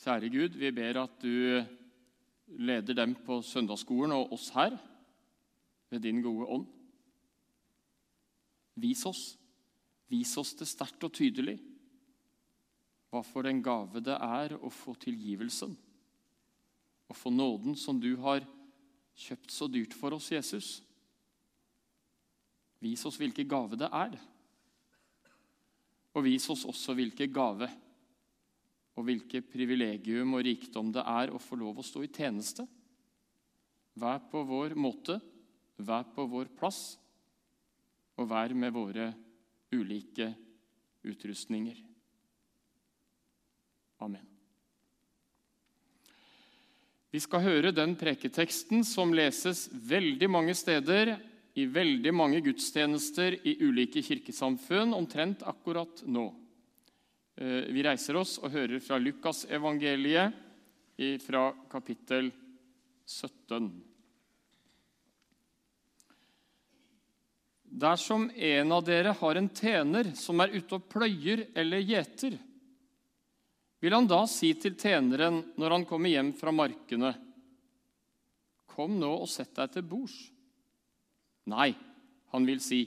Kjære Gud, vi ber at du leder dem på søndagsskolen og oss her ved din gode ånd. Vis oss, vis oss det sterkt og tydelig, hva for en gave det er å få tilgivelsen å få nåden som du har kjøpt så dyrt for oss, Jesus. Vis oss hvilken gave det er. Og vis oss også hvilken gave og hvilket privilegium og rikdom det er å få lov å stå i tjeneste. Hver på vår måte, hver på vår plass, og hver med våre ulike utrustninger. Amen. Vi skal høre den preketeksten som leses veldig mange steder i veldig mange gudstjenester i ulike kirkesamfunn omtrent akkurat nå. Eh, vi reiser oss og hører fra Lukasevangeliet fra kapittel 17. Dersom en av dere har en tjener som er ute og pløyer eller gjeter, vil han da si til tjeneren når han kommer hjem fra markene, Kom nå og sett deg til bords. Nei, han vil si,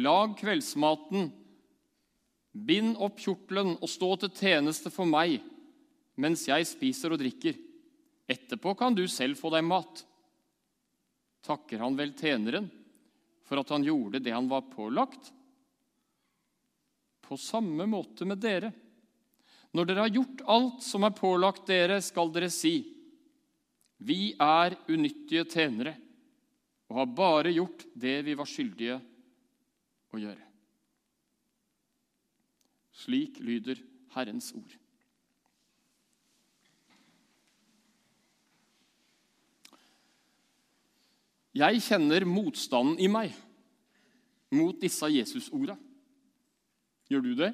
Lag kveldsmaten, bind opp kjortelen og stå til tjeneste for meg mens jeg spiser og drikker. Etterpå kan du selv få deg mat. Takker han vel tjeneren for at han gjorde det han var pålagt? På samme måte med dere. Når dere har gjort alt som er pålagt dere, skal dere si:" Vi er unyttige tjenere og har bare gjort det vi var skyldige å gjøre. Slik lyder Herrens ord. Jeg kjenner motstanden i meg mot disse Jesus-orda. Gjør du det?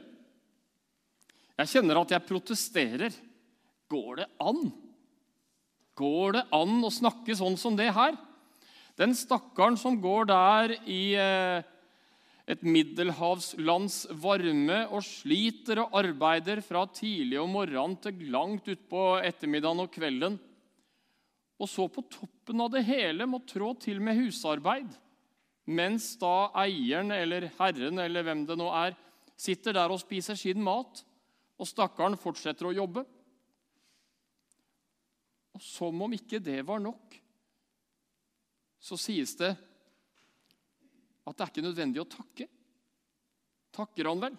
Jeg kjenner at jeg protesterer. Går det an? Går det an å snakke sånn som det her? Den stakkaren som går der i eh, et middelhavslands varme og sliter og arbeider fra tidlig om morgenen til langt utpå ettermiddagen og kvelden. Og så på toppen av det hele må trå til med husarbeid, mens da eieren eller herren eller hvem det nå er, sitter der og spiser sin mat, og stakkaren fortsetter å jobbe. Og som om ikke det var nok, så sies det at det er ikke nødvendig å takke. Takker han vel?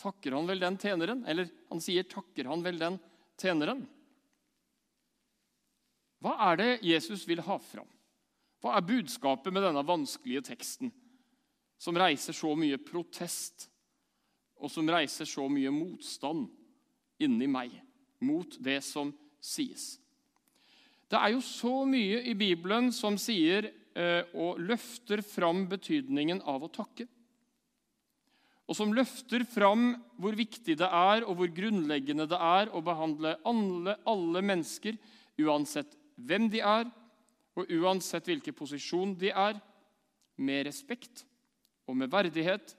Takker han vel den tjeneren? Eller han sier, 'Takker han vel den tjeneren?' Hva er det Jesus vil ha fram? Hva er budskapet med denne vanskelige teksten, som reiser så mye protest, og som reiser så mye motstand inni meg mot det som sies? Det er jo så mye i Bibelen som sier og løfter fram betydningen av å takke. Og som løfter fram hvor viktig det er og hvor grunnleggende det er å behandle alle, alle mennesker, uansett hvem de er, og uansett hvilken posisjon de er, med respekt og med verdighet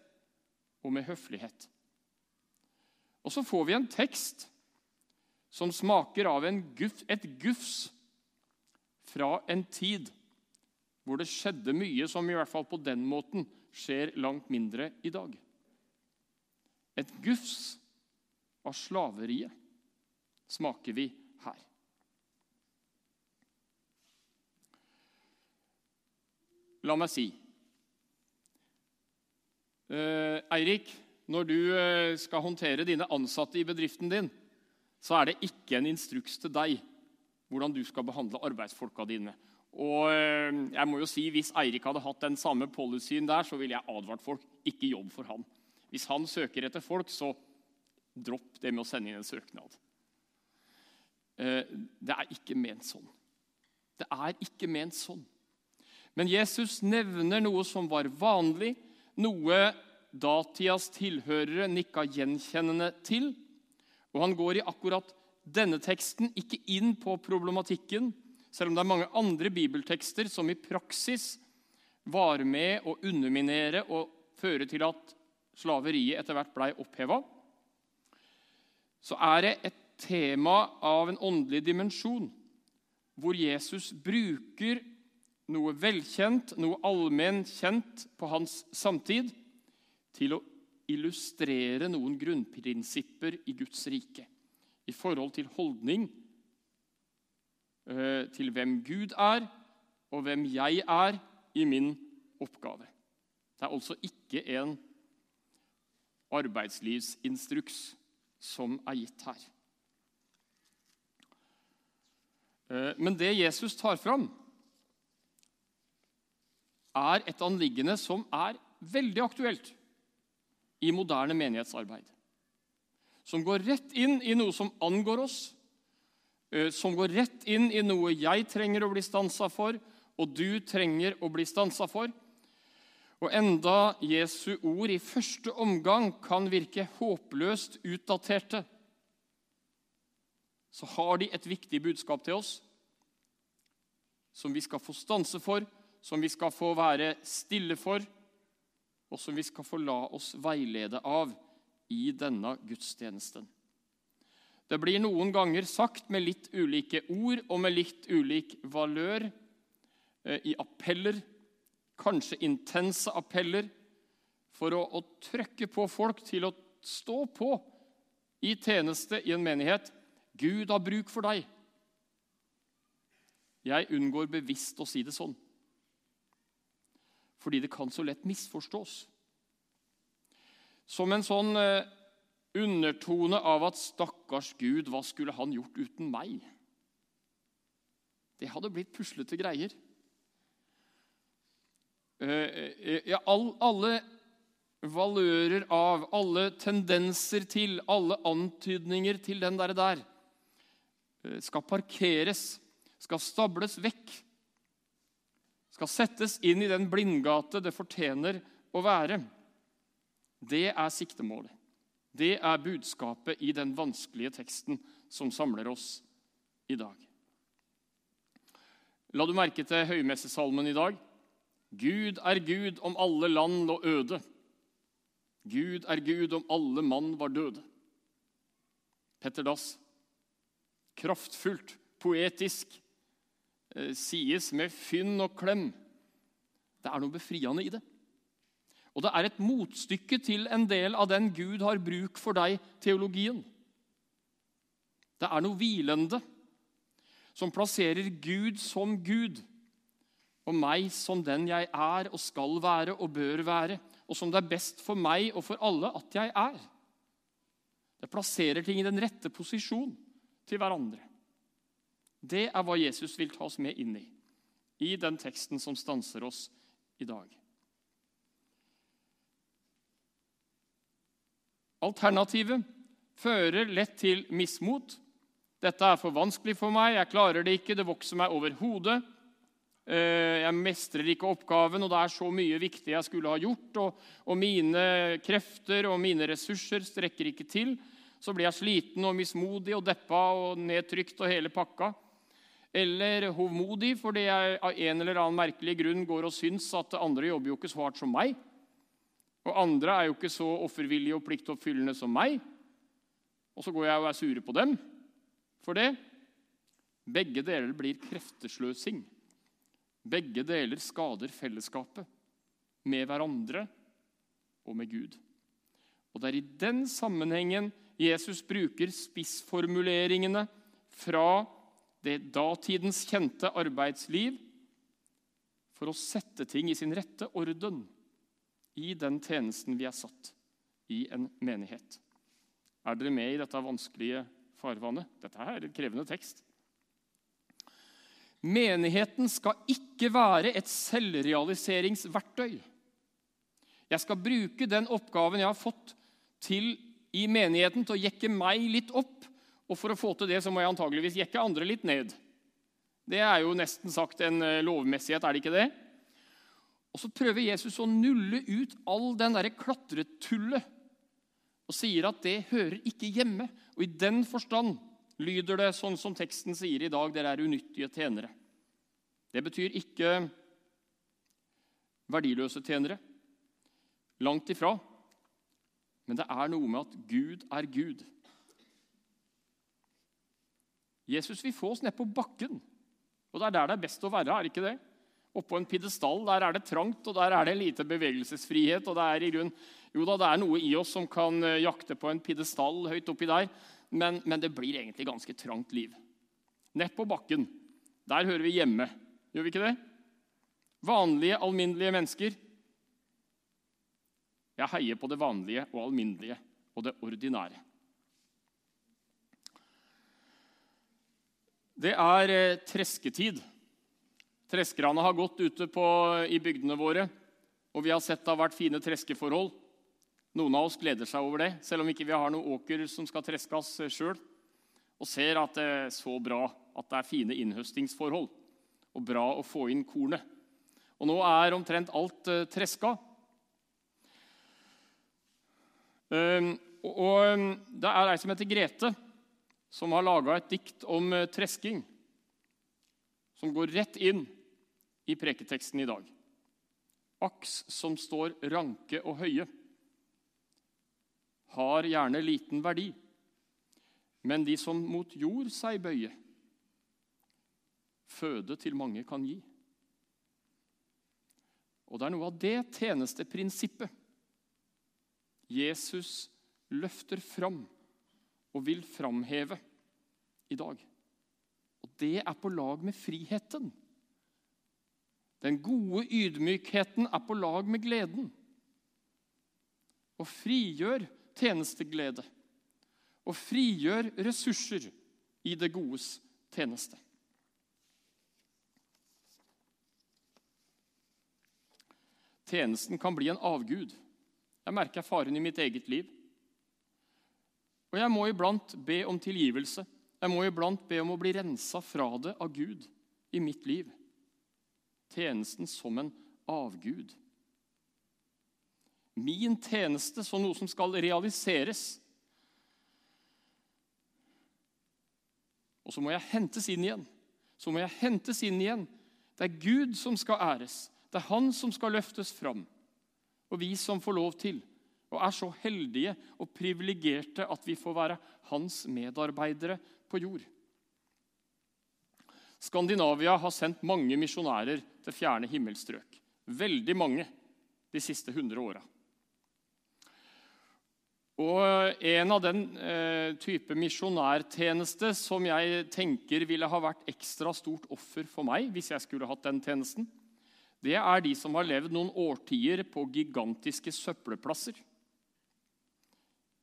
og med høflighet. Og så får vi en tekst som smaker av guff, et gufs fra en tid hvor det skjedde mye som i hvert fall på den måten skjer langt mindre i dag. Et gufs av slaveriet smaker vi her. La meg si eh, Eirik, når du eh, skal håndtere dine ansatte i bedriften din, så er det ikke en instruks til deg hvordan du skal behandle arbeidsfolka dine. Og eh, jeg må jo si, Hvis Eirik hadde hatt den samme policyen der, så ville jeg advart folk. Ikke jobb for han. Hvis han søker etter folk, så dropp det med å sende inn en søknad. Eh, det er ikke ment sånn. Det er ikke ment sånn. Men Jesus nevner noe som var vanlig, noe datidas tilhørere nikka gjenkjennende til. Og han går i akkurat denne teksten ikke inn på problematikken selv om det er mange andre bibeltekster som i praksis var med å underminere og føre til at slaveriet etter hvert blei oppheva, så er det et tema av en åndelig dimensjon, hvor Jesus bruker noe velkjent, noe allment kjent på hans samtid, til å illustrere noen grunnprinsipper i Guds rike i forhold til holdning til hvem Gud er, og hvem jeg er i min oppgave. Det er altså ikke en arbeidslivsinstruks som er gitt her. Eh, men det Jesus tar fram, er et anliggende som er veldig aktuelt i moderne menighetsarbeid. Som går rett inn i noe som angår oss, eh, som går rett inn i noe jeg trenger å bli stansa for, og du trenger å bli stansa for. Og enda Jesu ord i første omgang kan virke håpløst utdaterte, så har de et viktig budskap til oss som vi skal få stanse for, som vi skal få være stille for, og som vi skal få la oss veilede av i denne gudstjenesten. Det blir noen ganger sagt med litt ulike ord og med litt ulik valør eh, i appeller, kanskje intense appeller, for å, å trykke på folk til å stå på i tjeneste i en menighet. Gud har bruk for deg. Jeg unngår bevisst å si det sånn fordi det kan så lett misforstås. Som en sånn eh, undertone av at 'stakkars Gud, hva skulle han gjort uten meg?' Det hadde blitt puslete greier. Eh, eh, ja, alle valører av, alle tendenser til, alle antydninger til den der, der skal parkeres, skal stables vekk skal settes inn i den blindgate det fortjener å være. Det er siktemålet. Det er budskapet i den vanskelige teksten som samler oss i dag. La du merke til høymessesalmen i dag? Gud er Gud om alle land lå øde. Gud er Gud om alle mann var døde. Petter Dass. Kraftfullt, poetisk, Eh, sies med fynn og klem. Det er noe befriende i det. Og det er et motstykke til en del av den Gud har bruk for deg-teologien. Det er noe hvilende som plasserer Gud som Gud og meg som den jeg er og skal være og bør være, og som det er best for meg og for alle at jeg er. Det plasserer ting i den rette posisjon til hverandre. Det er hva Jesus vil ta oss med inn i, i den teksten som stanser oss i dag. Alternativet fører lett til mismot. 'Dette er for vanskelig for meg, jeg klarer det ikke, det vokser meg over hodet.' Eh, 'Jeg mestrer ikke oppgaven, og det er så mye viktig jeg skulle ha gjort.' Og, og mine krefter og mine ressurser strekker ikke til. Så blir jeg sliten og mismodig og deppa og nedtrykt og hele pakka eller hovmodig fordi jeg av en eller annen merkelig grunn går og syns at andre jobber jo ikke så hardt som meg. Og andre er jo ikke så offervillige og pliktoppfyllende som meg. Og så går jeg og er sure på dem for det. Begge deler blir kreftesløsing. Begge deler skader fellesskapet med hverandre og med Gud. Og Det er i den sammenhengen Jesus bruker spissformuleringene fra det datidens kjente arbeidsliv for å sette ting i sin rette orden i den tjenesten vi er satt i en menighet. Er dere med i dette vanskelige farvannet? Dette er en krevende tekst. Menigheten skal ikke være et selvrealiseringsverktøy. Jeg skal bruke den oppgaven jeg har fått til i menigheten, til å jekke meg litt opp og for å få til det så må jeg antageligvis jekke andre litt ned. Det er jo nesten sagt en eh, lovmessighet, er det ikke det? Og så prøver Jesus å nulle ut all den derre klatretullet og sier at det hører ikke hjemme. Og i den forstand lyder det sånn som teksten sier i dag, dere er unyttige tjenere. Det betyr ikke verdiløse tjenere. Langt ifra. Men det er noe med at Gud er Gud. Jesus vil få oss ned på bakken. Og det er der det er best å være, er ikke det? Oppå en pidestall der er det trangt, og der er det lite bevegelsesfrihet. og det er i grunn, Jo da, det er noe i oss som kan eh, jakte på en pidestall høyt oppi der, men, men det blir egentlig ganske trangt liv. Nett på bakken. Der hører vi hjemme. Gjør vi ikke det? Vanlige, alminnelige mennesker. Jeg heier på det vanlige og alminnelige og det ordinære. Det er eh, tresketid. Treskerne har gått ute på, i bygdene våre, og vi har sett det har vært fine treskeforhold. Noen av oss gleder seg over det, selv om ikke vi har noen åker som skal treskes sjøl. Og ser at det er så bra at det er fine innhøstingsforhold og bra å få inn kornet. Og nå er omtrent alt uh, treska. Um, og, um, Det er ei som heter Grete, som har laga et dikt om uh, tresking, som går rett inn i preketeksten i dag. Aks som står ranke og høye, har gjerne liten verdi, men de som mot jord seg bøye, føde til mange kan gi. Og det er noe av det tjenesteprinsippet Jesus løfter fram og vil framheve i dag. Det er på lag med friheten. Den gode ydmykheten er på lag med gleden. Og frigjør tjenesteglede. Og frigjør ressurser i det godes tjeneste. Tjenesten kan bli en avgud. Jeg merker faren i mitt eget liv. Og jeg må iblant be om tilgivelse. Jeg må iblant be om å bli rensa fra det av Gud i mitt liv. Tjenesten som en avgud. Min tjeneste som noe som skal realiseres. Og så må jeg hentes inn igjen. Så må jeg hentes inn igjen. Det er Gud som skal æres. Det er han som skal løftes fram, og vi som får lov til og er så heldige og privilegerte at vi får være hans medarbeidere på jord. Skandinavia har sendt mange misjonærer til fjerne himmelstrøk. Veldig mange de siste 100 åra. Og en av den eh, type misjonærtjeneste som jeg tenker ville ha vært ekstra stort offer for meg hvis jeg skulle hatt den tjenesten, det er de som har levd noen årtier på gigantiske søppelplasser.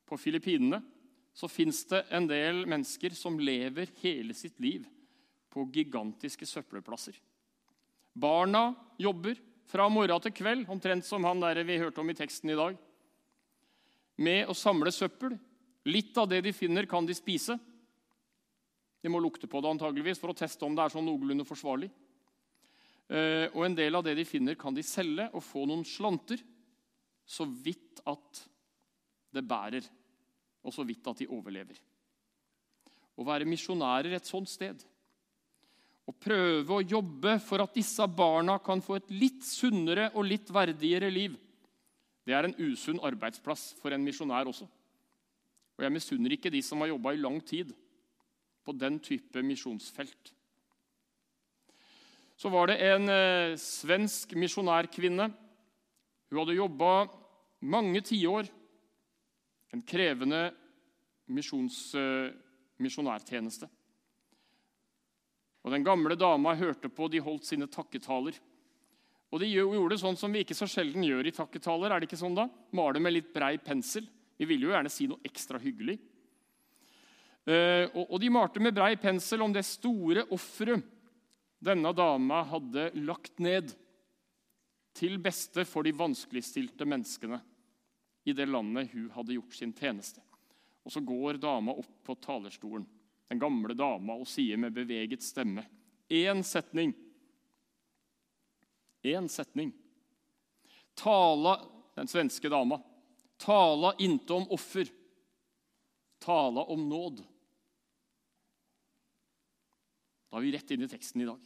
På Filippinene så fins det en del mennesker som lever hele sitt liv på gigantiske søppelplasser. Barna jobber fra morgen til kveld, omtrent som han der vi hørte om i teksten i dag, med å samle søppel. Litt av det de finner, kan de spise. De må lukte på det antageligvis for å teste om det er sånn noenlunde forsvarlig. Eh, og en del av det de finner, kan de selge og få noen slanter, så vidt at det bærer, og så vidt at de overlever. Å være misjonærer et sånt sted og prøve å jobbe for at disse barna kan få et litt sunnere og litt verdigere liv, det er en usunn arbeidsplass for en misjonær også. Og jeg misunner ikke de som har jobba i lang tid på den type misjonsfelt. Så var det en eh, svensk misjonærkvinne. Hun hadde jobba mange tiår. En krevende eh, misjonærtjeneste. Og Den gamle dama hørte på, de holdt sine takketaler. Og De gjorde sånn som vi ikke så sjelden gjør i takketaler. er det ikke sånn da? Male med litt brei pensel. Vi ville jo gjerne si noe ekstra hyggelig. Eh, og De malte med brei pensel om det store offeret denne dama hadde lagt ned til beste for de vanskeligstilte menneskene i det landet hun hadde gjort sin tjeneste. Og Så går dama opp på talerstolen, den gamle dama, og sier med beveget stemme én setning. Én setning. Tala, den svenske dama, tala inte om offer, tala om nåd. Da er vi rett inn i teksten i dag.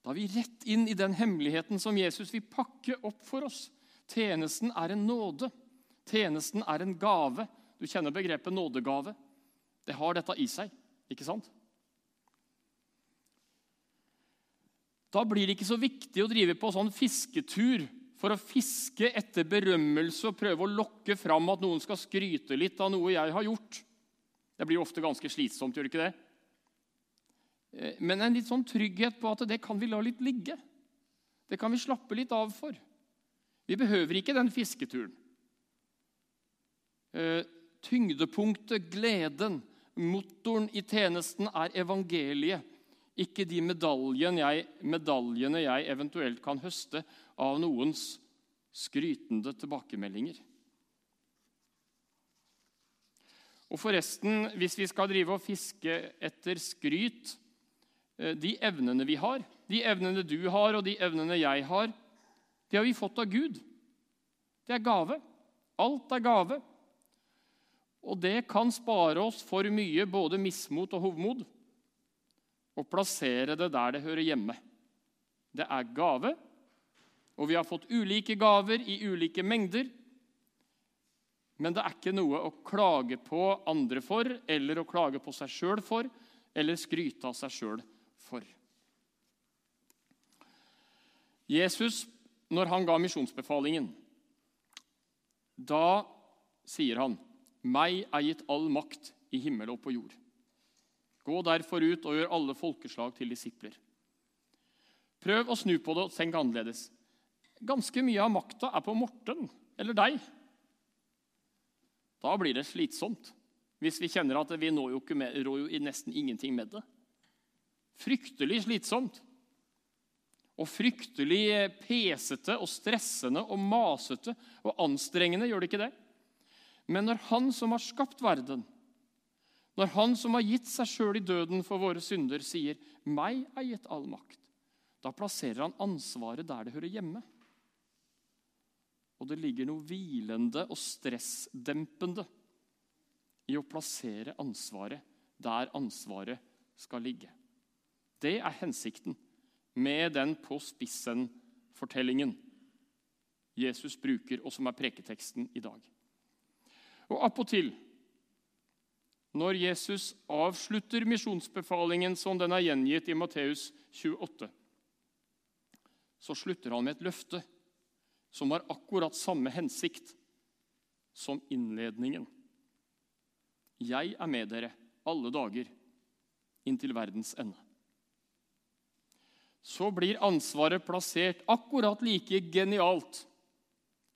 Da er vi rett inn i den hemmeligheten som Jesus vil pakke opp for oss. Tjenesten er en nåde. Tjenesten er en gave. Du kjenner begrepet nådegave. Det har dette i seg. Ikke sant? Da blir det ikke så viktig å drive på sånn fisketur for å fiske etter berømmelse og prøve å lokke fram at noen skal skryte litt av noe jeg har gjort. Det blir ofte ganske slitsomt, gjør det ikke det? Eh, men en litt sånn trygghet på at det kan vi la litt ligge. Det kan vi slappe litt av for. Vi behøver ikke den fisketuren. Eh, tyngdepunktet, gleden, motoren i tjenesten er evangeliet ikke de medaljene jeg, medaljene jeg eventuelt kan høste av noens skrytende tilbakemeldinger. Og forresten, hvis vi skal drive og fiske etter skryt eh, De evnene vi har, de evnene du har, og de evnene jeg har, de har vi fått av Gud. Det er gave. Alt er gave. Og det kan spare oss for mye både mismot og hovmod og plassere det der det hører hjemme. Det er gave, og vi har fått ulike gaver i ulike mengder. Men det er ikke noe å klage på andre for, eller å klage på seg sjøl for, eller skryte av seg sjøl for. Jesus, når han ga misjonsbefalingen, da sier han, 'Meg er gitt all makt i himmel og på jord'. Gå derfor ut og gjør alle folkeslag til disipler. Prøv å snu på det og tenk annerledes. Ganske mye av makta er på Morten eller deg. Da blir det slitsomt hvis vi kjenner at vi når jo, med, rår jo nesten ingenting med det. Fryktelig slitsomt. Og fryktelig pesete og stressende og masete og anstrengende, gjør det ikke det? Men når Han som har skapt verden, når Han som har gitt seg sjøl i døden for våre synder, sier 'meg er gitt all makt', da plasserer han ansvaret der det hører hjemme. Og det ligger noe hvilende og stressdempende i å plassere ansvaret der ansvaret skal ligge. Det er hensikten med den på spissen-fortellingen Jesus bruker, og som er preketeksten i dag. Og appåtil når Jesus avslutter misjonsbefalingen som den er gjengitt i Matteus 28, så slutter han med et løfte som har akkurat samme hensikt som innledningen. Jeg er med dere alle dager inntil verdens ende. Så blir ansvaret plassert akkurat like genialt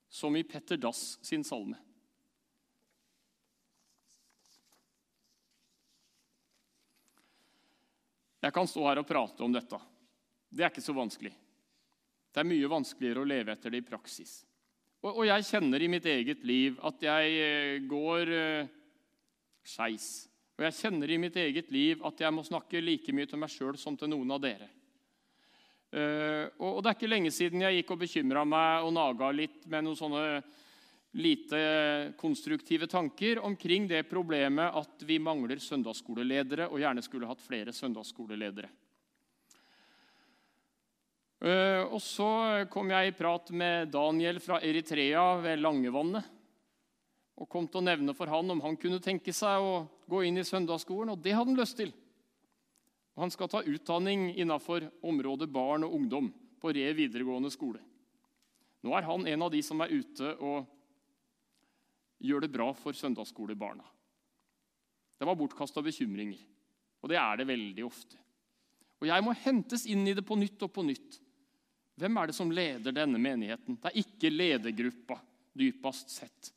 som i Petter Dass sin salme. Jeg kan stå her og prate om dette. Det er ikke så vanskelig. Det er mye vanskeligere å leve etter det i praksis. Og, og jeg kjenner i mitt eget liv at jeg eh, går uh, skeis. Og jeg kjenner i mitt eget liv at jeg må snakke like mye til meg sjøl som til noen av dere. Og, og det er ikke lenge siden jeg gikk og bekymra meg og naga litt med noen sånne lite konstruktive tanker omkring det problemet at vi mangler søndagsskoleledere og gjerne skulle hatt flere søndagsskoleledere. Eh, og Så kom jeg i prat med Daniel fra Eritrea ved Langevannet. Og kom til å nevne for han om han kunne tenke seg å gå inn i søndagsskolen. Og det hadde han lyst til. Og han skal ta utdanning innafor området barn og ungdom på Re videregående skole. Nå er han en av de som er ute og gjør det bra for søndagsskolebarna. Det var bortkasta bekymringer, og det er det veldig ofte. Og jeg må hentes inn i det på nytt og på nytt. Hvem er det som leder denne menigheten? Det er ikke ledergruppa, dypest sett.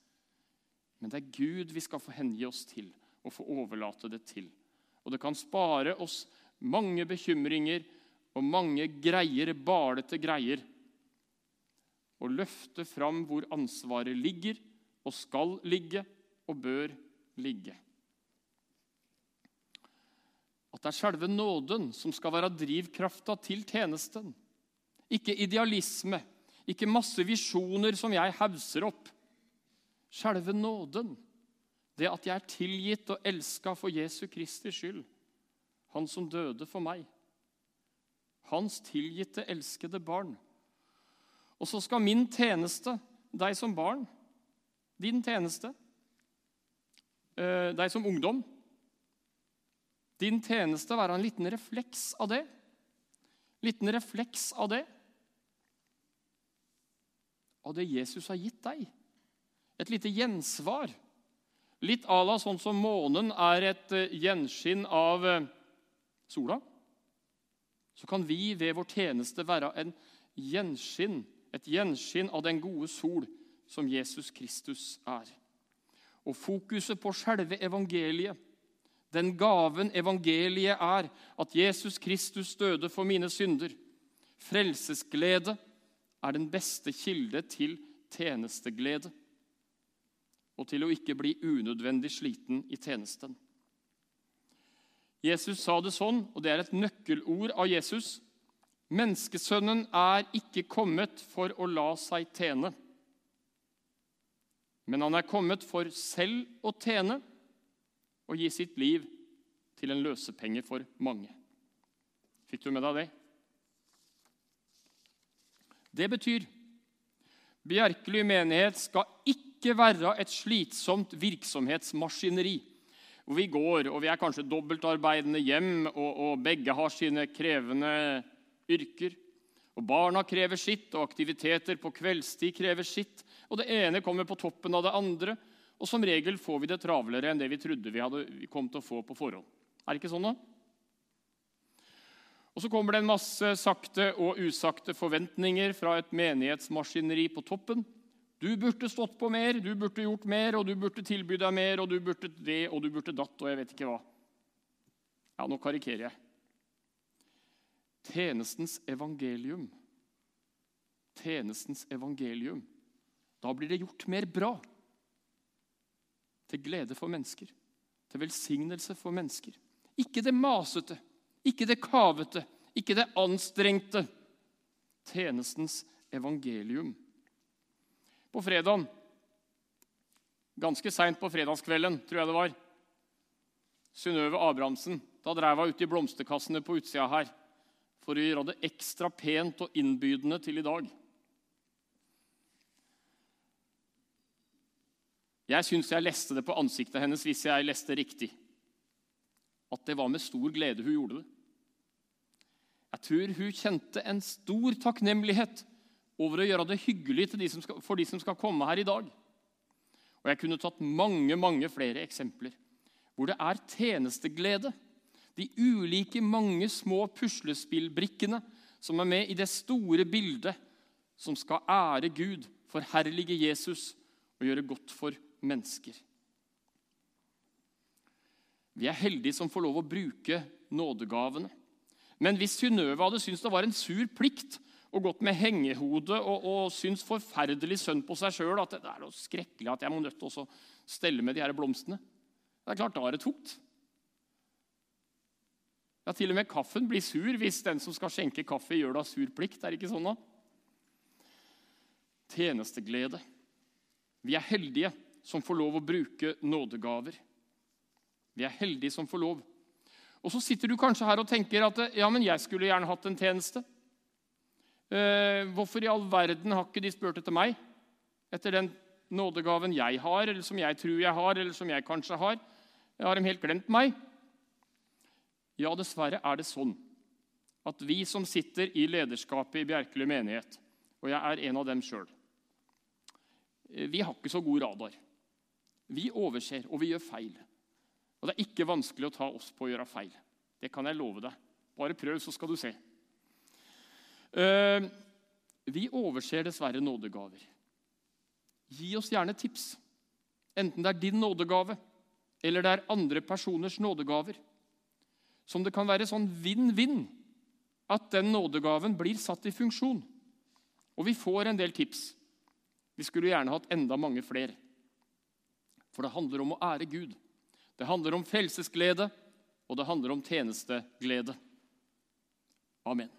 Men det er Gud vi skal få hengi oss til og få overlate det til. Og det kan spare oss mange bekymringer og mange greier, balete greier. Og løfte fram hvor ansvaret ligger, og skal ligge og bør ligge. At det er selve nåden som skal være drivkrafta til tjenesten. Ikke idealisme, ikke masse visjoner som jeg hauser opp. Selve nåden, det at jeg er tilgitt og elska for Jesu Kristi skyld. Han som døde for meg. Hans tilgitte, elskede barn. Og så skal min tjeneste, deg som barn, din tjeneste, eh, deg som ungdom, din tjeneste være en liten refleks av det. Liten refleks av det. Av det Jesus har gitt deg. Et lite gjensvar. Litt à la sånn som månen er et eh, gjenskinn av eh, sola. Så kan vi ved vår tjeneste være en gjenskinn, et gjenskinn av den gode sol som Jesus Kristus er. Og fokuset på selve evangeliet den gaven evangeliet er, at Jesus Kristus døde for mine synder. Frelsesglede er den beste kilde til tjenesteglede og til å ikke bli unødvendig sliten i tjenesten. Jesus sa det sånn, og det er et nøkkelord av Jesus. Menneskesønnen er ikke kommet for å la seg tjene, men han er kommet for selv å tjene og gi sitt liv til en løsepenge for mange. Fikk du med deg det? Det betyr Bjerkely menighet skal ikke være et slitsomt virksomhetsmaskineri. Hvor vi går, og vi er kanskje dobbeltarbeidende hjem, og, og begge har sine krevende yrker. Og Barna krever sitt, og aktiviteter på kveldstid krever sitt. Og det ene kommer på toppen av det andre. Og som regel får vi det travlere enn det vi trodde vi, hadde, vi kom til å få på forhånd. Er det ikke sånn, da? Og Så kommer det en masse sakte og usakte forventninger fra et menighetsmaskineri på toppen. Du burde stått på mer, du burde gjort mer, og du burde tilby deg mer, og du burde det, og du burde datt, og jeg vet ikke hva. Ja, nå karikerer jeg. Tjenestens evangelium. Tjenestens evangelium. Da blir det gjort mer bra til glede for mennesker, til velsignelse for mennesker. Ikke det masete, ikke det kavete, ikke det anstrengte. Tjenestens evangelium. På fredagen, ganske seint på fredagskvelden, tror jeg det var, Synnøve Abrahamsen, da drev hun ute i blomsterkassene på utsida her for å gjøre det ekstra pent og innbydende til i dag. Jeg syns jeg leste det på ansiktet hennes hvis jeg leste riktig. At det var med stor glede hun gjorde det. Jeg tror hun kjente en stor takknemlighet over å gjøre det hyggelig de skal, for de som skal komme her i dag. Og Jeg kunne tatt mange mange flere eksempler hvor det er tjenesteglede. De ulike, mange små puslespillbrikkene som er med i det store bildet som skal ære Gud, forherlige Jesus og gjøre godt for mennesker. Vi er heldige som får lov å bruke nådegavene. Men hvis Synnøve hadde syntes det var en sur plikt og gått med hengehode og, og syntes forferdelig sønn på seg sjøl at det er noe skrekkelig at jeg må nødt til å stelle med de her blomstene Det er klart, da er det tungt. Ja, Til og med kaffen blir sur hvis den som skal skjenke kaffe, gjør det av sur plikt. Er det ikke sånn, da? Tjenesteglede. Vi er heldige som får lov å bruke nådegaver. Vi er heldige som får lov. Og Så sitter du kanskje her og tenker at ja, men jeg skulle gjerne hatt en tjeneste. Eh, hvorfor i all verden har ikke de spurt etter meg? Etter den nådegaven jeg har, eller som jeg tror jeg har, eller som jeg kanskje har. Har de helt glemt meg? Ja, dessverre er det sånn at vi som sitter i lederskapet i Bjerkeli menighet, og jeg er en av dem sjøl, eh, vi har ikke så god radar. Vi overser, og vi gjør feil. Og det er ikke vanskelig å ta oss på å gjøre feil. Det kan jeg love deg. Bare prøv, så skal du se. Uh, vi overser dessverre nådegaver. Gi oss gjerne tips, enten det er din nådegave eller det er andre personers nådegaver. Som det kan være sånn vinn-vinn at den nådegaven blir satt i funksjon. Og vi får en del tips. Vi skulle gjerne hatt enda mange flere. For det handler om å ære Gud. Det handler om frelsesglede, og det handler om tjenesteglede. Amen.